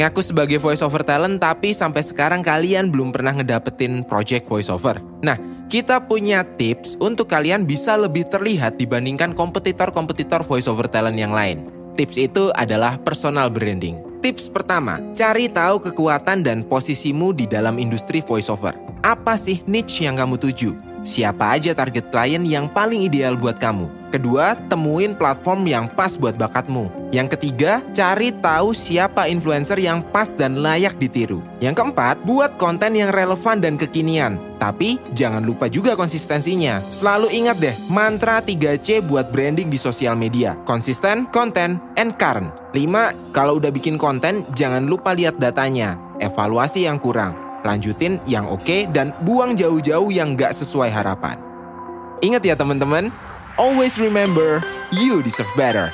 Ngaku sebagai voiceover talent tapi sampai sekarang kalian belum pernah ngedapetin project voiceover. Nah, kita punya tips untuk kalian bisa lebih terlihat dibandingkan kompetitor-kompetitor voiceover talent yang lain. Tips itu adalah personal branding. Tips pertama, cari tahu kekuatan dan posisimu di dalam industri voiceover. Apa sih niche yang kamu tuju? Siapa aja target klien yang paling ideal buat kamu? Kedua, temuin platform yang pas buat bakatmu. Yang ketiga, cari tahu siapa influencer yang pas dan layak ditiru. Yang keempat, buat konten yang relevan dan kekinian. Tapi jangan lupa juga konsistensinya. Selalu ingat deh, mantra 3C buat branding di sosial media. Konsisten, konten, and current. 5. Kalau udah bikin konten, jangan lupa lihat datanya. Evaluasi yang kurang lanjutin yang oke, dan buang jauh-jauh yang gak sesuai harapan. Ingat ya teman-teman, always remember, you deserve better.